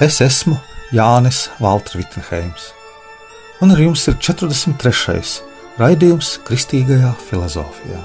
Es esmu Jānis Valters Vitsenheims, un ar jums ir 43. raidījums Kristīgajā filozofijā.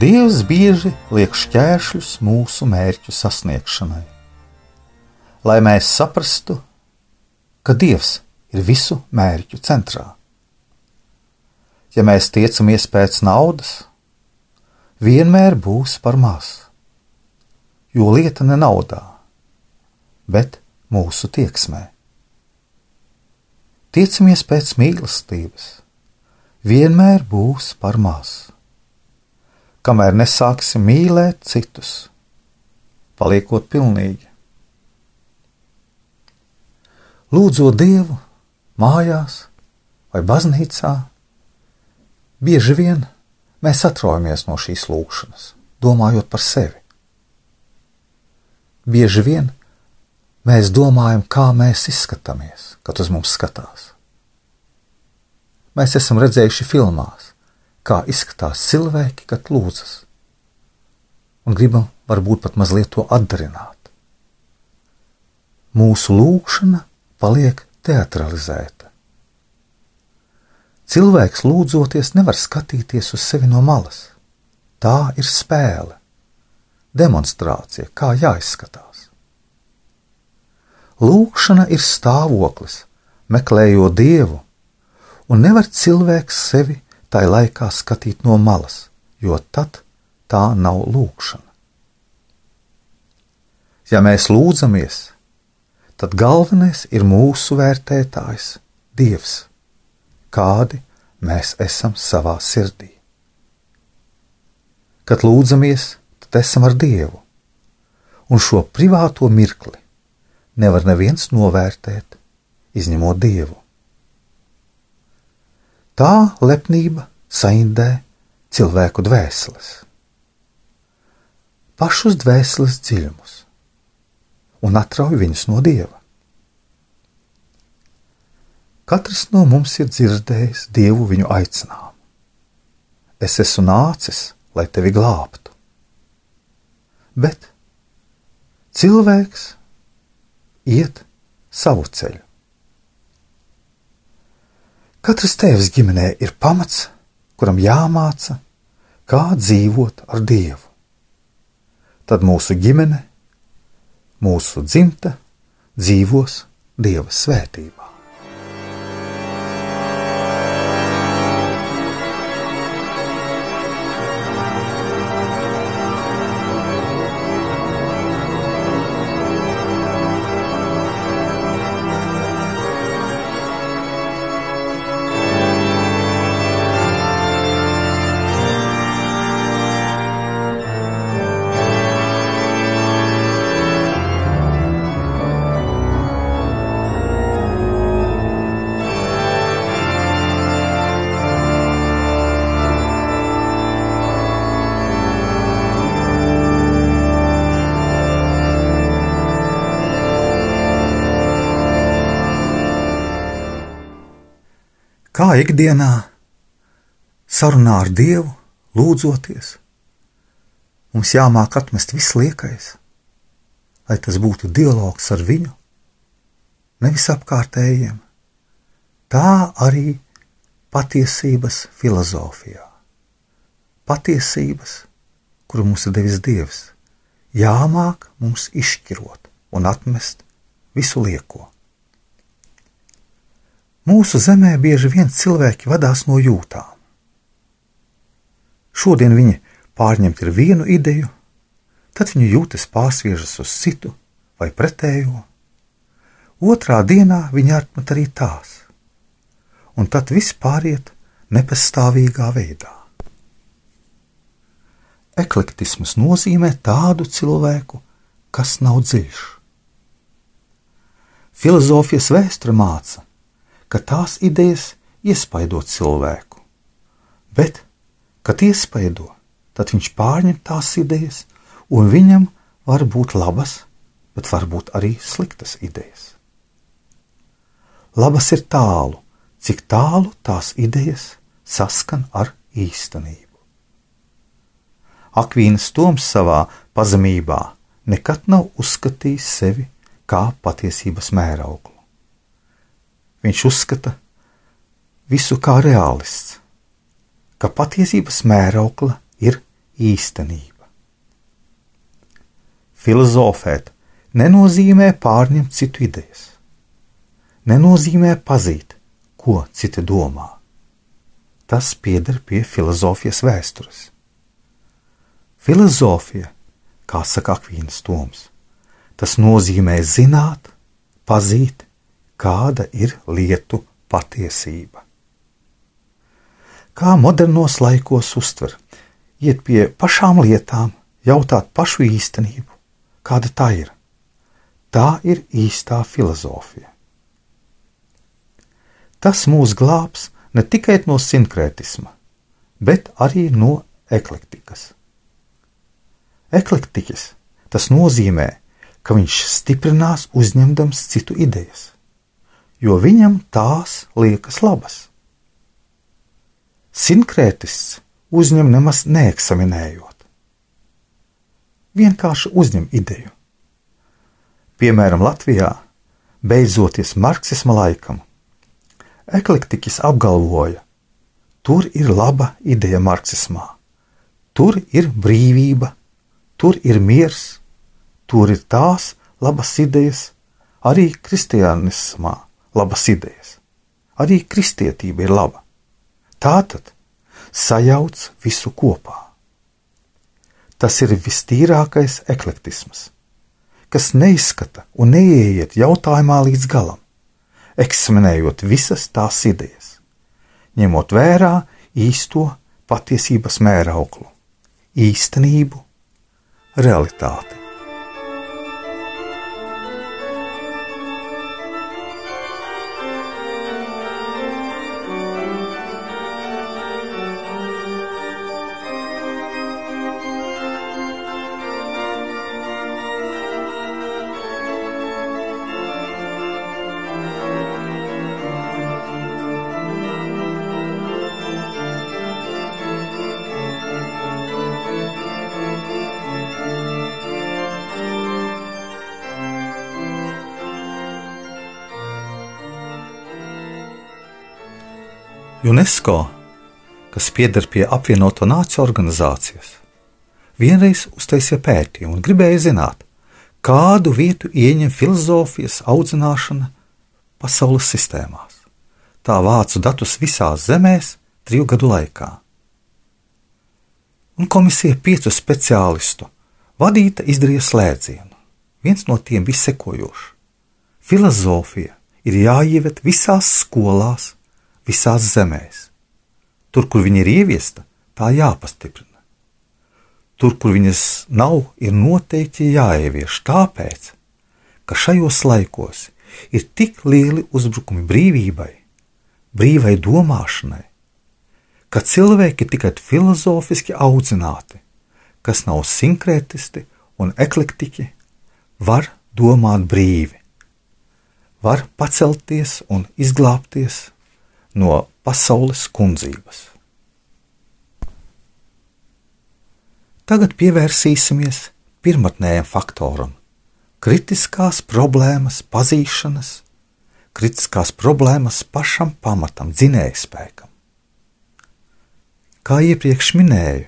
Dievs bieži liek šķēršļus mūsu mērķu sasniegšanai lai mēs saprastu, ka Dievs ir visu mērķu centrā. Ja mēs tiecamies pēc naudas, vienmēr būs par maz, jo lieta ne naudā, bet mūsu tieksmē. Tiecamies pēc mīlestības, vienmēr būs par maz. Kamēr nesāksim mīlēt citus, paliekot pilnīgi, lūdzot Dievu mājās vai baznīcā, bieži vien mēs atraujamies no šīs lūkšanas, domājot par sevi. Bieži vien mēs domājam, kā mēs izskatāmies, kad uz mums skatās. Mēs esam redzējuši filmās, kā izskatās cilvēki, kad lūdzas, un gribam varbūt pat mazliet to atdarināt. Mūsu lūkšana paliek teatralizēta. Cilvēks lūdzoties nevar skatīties uz sevi no malas. Tā ir spēle, demonstrācija, kā jāizskatās. Lūkšana ir stāvoklis, meklējot dievu, un nevar cilvēks sevi tai laikā skatīt no malas, jo tad tā nav lūkšana. Ja mēs lūdzamies, tad galvenais ir mūsu vērtētājs, Dievs, kādi mēs esam savā sirdī. Kad lūdzamies, tad esam ar Dievu, un šo privāto mirkli nevar neviens novērtēt, izņemot Dievu. Tā lepnība saindē cilvēku dvēseles, pašus dvēseles dziļumus un atrauj viņus no dieva. Katrs no mums ir dzirdējis dievu viņu aicinājumu. Es esmu nācis, lai tevi glābtu. Bet cilvēks iet savu ceļu. Katrs tēvs ģimenē ir pamats, kuram jāmāca, kā dzīvot ar Dievu. Tad mūsu ģimene mūsu dzimta dzīvos Dieva svētībā. Kā ikdienā sarunā ar Dievu, lūdzoties, mums jāmāk atmest viss liekais, lai tas būtu dialogs ar viņu, nevis apkārtējiem. Tā arī patiesības filozofijā. Patiesības, kuru mums ir devis Dievs, jāmāk mums izšķirot un atmest visu lieko. Mūsu zemē bieži vien cilvēki vadās no jūtām. Šodien viņi pārņemti ir vienu ideju, tad viņu jūtas pārsviežas uz citu vai pretējo, otrā dienā viņi atmet arī tās, un tad viss pāriet nepastāvīgā veidā. Eklektisms nozīmē tādu cilvēku, kas nav dziļš. Filozofijas vēsture māca, ka tās idejas iespaido cilvēku, bet, kad iespaido, tad viņš pārņem tās idejas, un viņam var būt labas, bet var būt arī sliktas idejas. Labas ir tālu, cik tālu tās idejas saskan ar īstenību. Akvīnas Toms savā pazemībā nekad nav uzskatījis sevi kā patiesības mērauklu. Viņš uzskata visu kā realists, ka patiesības mēraukla ir īstenība. Filozofēt nenozīmē pārņemt citu idejas, nenozīmē pazīt, ko citi domā. Tas pieder pie filozofijas vēstures. Filozofija, kā saka Akvīnas Toms, tas nozīmē zināt, pazīt, kāda ir lietu patiesība. Kā modernos laikos uztver, iet pie pašām lietām, jautāt pašu īstenību, kāda tā ir. Tā ir īstā filozofija. Tas mūs glābs ne tikai no sinkrētisma, bet arī no eklektikas. Eklektiķis tas nozīmē, ka viņš stiprinās uzņemdams citu idejas, jo viņam tās liekas labas. Sinkrētists uzņem nemaz neeksaminējot. Vienkārši uzņem ideju. Piemēram, Latvijā, beidzoties marksisma laikam, eklektiķis apgalvoja, tur ir laba ideja marksismā, tur ir brīvība, tur ir miers, tur ir tās labas idejas, arī kristianismā labas idejas, arī kristietība ir laba. Tātad sajauc visu kopā. Tas ir vistīrākais eklektisms kas neizskata un neieiet jautājumā līdz galam, eksaminējot visas tās idejas, ņemot vērā īsto patiesības mērauklu, īstenību, realitāti. UNESCO, kas pieder pie apvienoto nāciju organizācijas, vienreiz uztaisīja pētījumu un gribēja zināt, kādu vietu ieņem filozofijas audzināšana pasaules sistēmās. Tā vācu datus visās zemēs triju gadu laikā. Un komisija piecu speciālistu vadīta izdarīja slēdzienu. Viens no tiem bija sekojošs: Filozofija ir jāieved visās skolās, visās zemēs. Tur, kur viņa ir ieviesta, tā jāpastiprina. Tur, kur viņas nav, ir noteikti jāievieš tāpēc, ka šajos laikos ir tik lieli uzbrukumi brīvībai, brīvai domāšanai, ka cilvēki tikai filozofiski audzināti, kas nav sinkrētisti un eklektiķi, var domāt brīvi, var pacelties un izglābties no pasaules kundzības. Tagad pievērsīsimies pirmotnējam faktoram - kritiskās problēmas pazīšanas, kritiskās problēmas pašam pamatam, dzinējspēkam. Kā iepriekš minēju,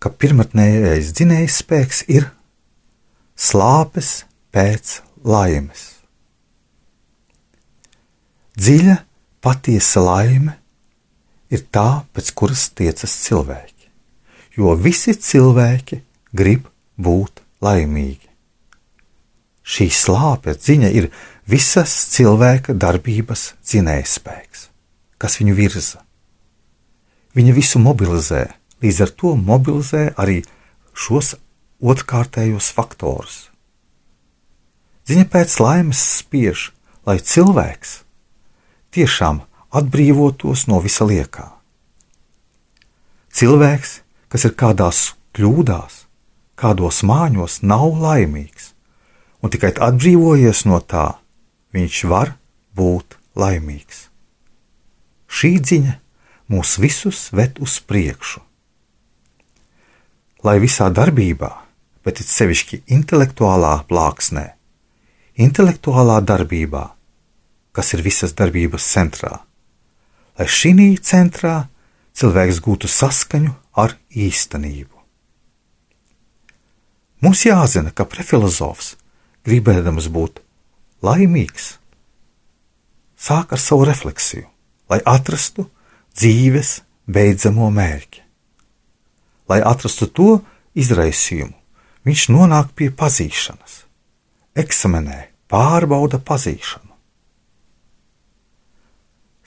ka pirmotnējais dzinējspēks ir slāpes pēc laimes. Dziļa Patiesa laime ir tā, pēc kuras tiecas cilvēki, jo visi cilvēki grib būt laimīgi. Šī slāpja ziņa ir visas cilvēka darbības dzinējspēks, kas viņu virza. Viņa visu mobilizē, līdz ar to mobilizē arī šos otrkārtējos faktorus. Ziņa pēc laimes spiež, lai cilvēks tiešām atbrīvotos no visa liekā. Cilvēks, kas ir kādās kļūdās, kādos māņos, nav laimīgs, un tikai atbrīvojies no tā, viņš var būt laimīgs. Šī ziņa mūs visus ved uz priekšu. Lai visā darbībā, bet it sevišķi intelektuālā plāksnē, intelektuālā darbībā, kas ir visas darbības centrā, lai šī centrā cilvēks gūtu saskaņu ar īstenību. Mums jāzina, ka prefilozofs, gribēdams būt laimīgs, sāk ar savu refleksiju, lai atrastu dzīves beidzamo mērķi. Lai atrastu to izraisījumu, viņš nonāk pie pazīšanas, eksaminē, pārbauda pazīšanu.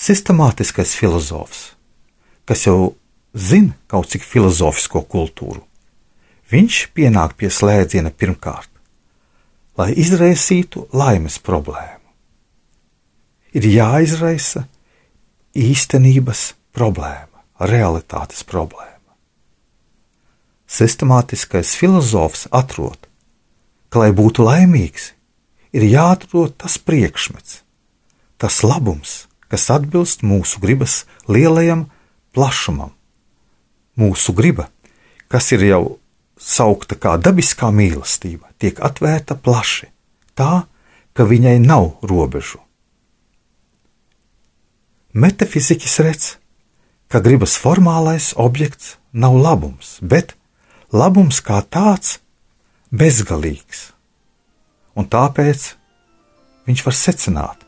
Sistemātiskais filozofs, kas jau zina kaut cik filozofisko kultūru, viņš pienāk pie slēdziena pirmkārt, lai izraisītu laimes problēmu. Ir jāizraisa īstenības problēma, realitātes problēma. Sistemātiskais filozofs atrod, ka, lai būtu laimīgs, ir jāatrod tas priekšmets, tas labums, kas atbilst mūsu gribas lielajam plašumam. Mūsu griba, kas ir jau saukta kā dabiskā mīlestība, tiek atvērta plaši, tā, ka viņai nav robežu. Metafiziķis redz, ka gribas formālais objekts nav labums, bet labums kā tāds bezgalīgs. Un tāpēc viņš var secināt,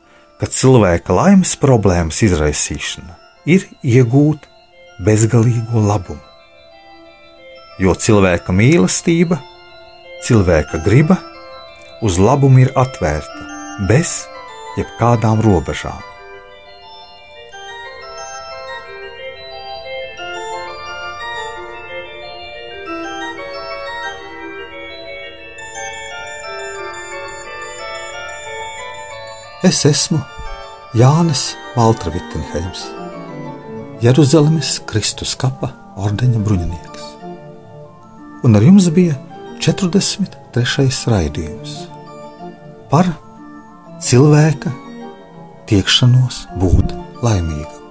ka cilvēka laimes problēmas izraisīšana ir iegūt bezgalīgo labumu. Jo cilvēka mīlestība, cilvēka griba uz labumu ir atvērta bez jebkādām robežām. Es esmu Jānis Valtra Vitsenheims, Jeruzalemes Kristus kapa ordeņa bruņinieks. Un ar jums bija 43. raidījums par cilvēka tiekšanos būt laimīgam.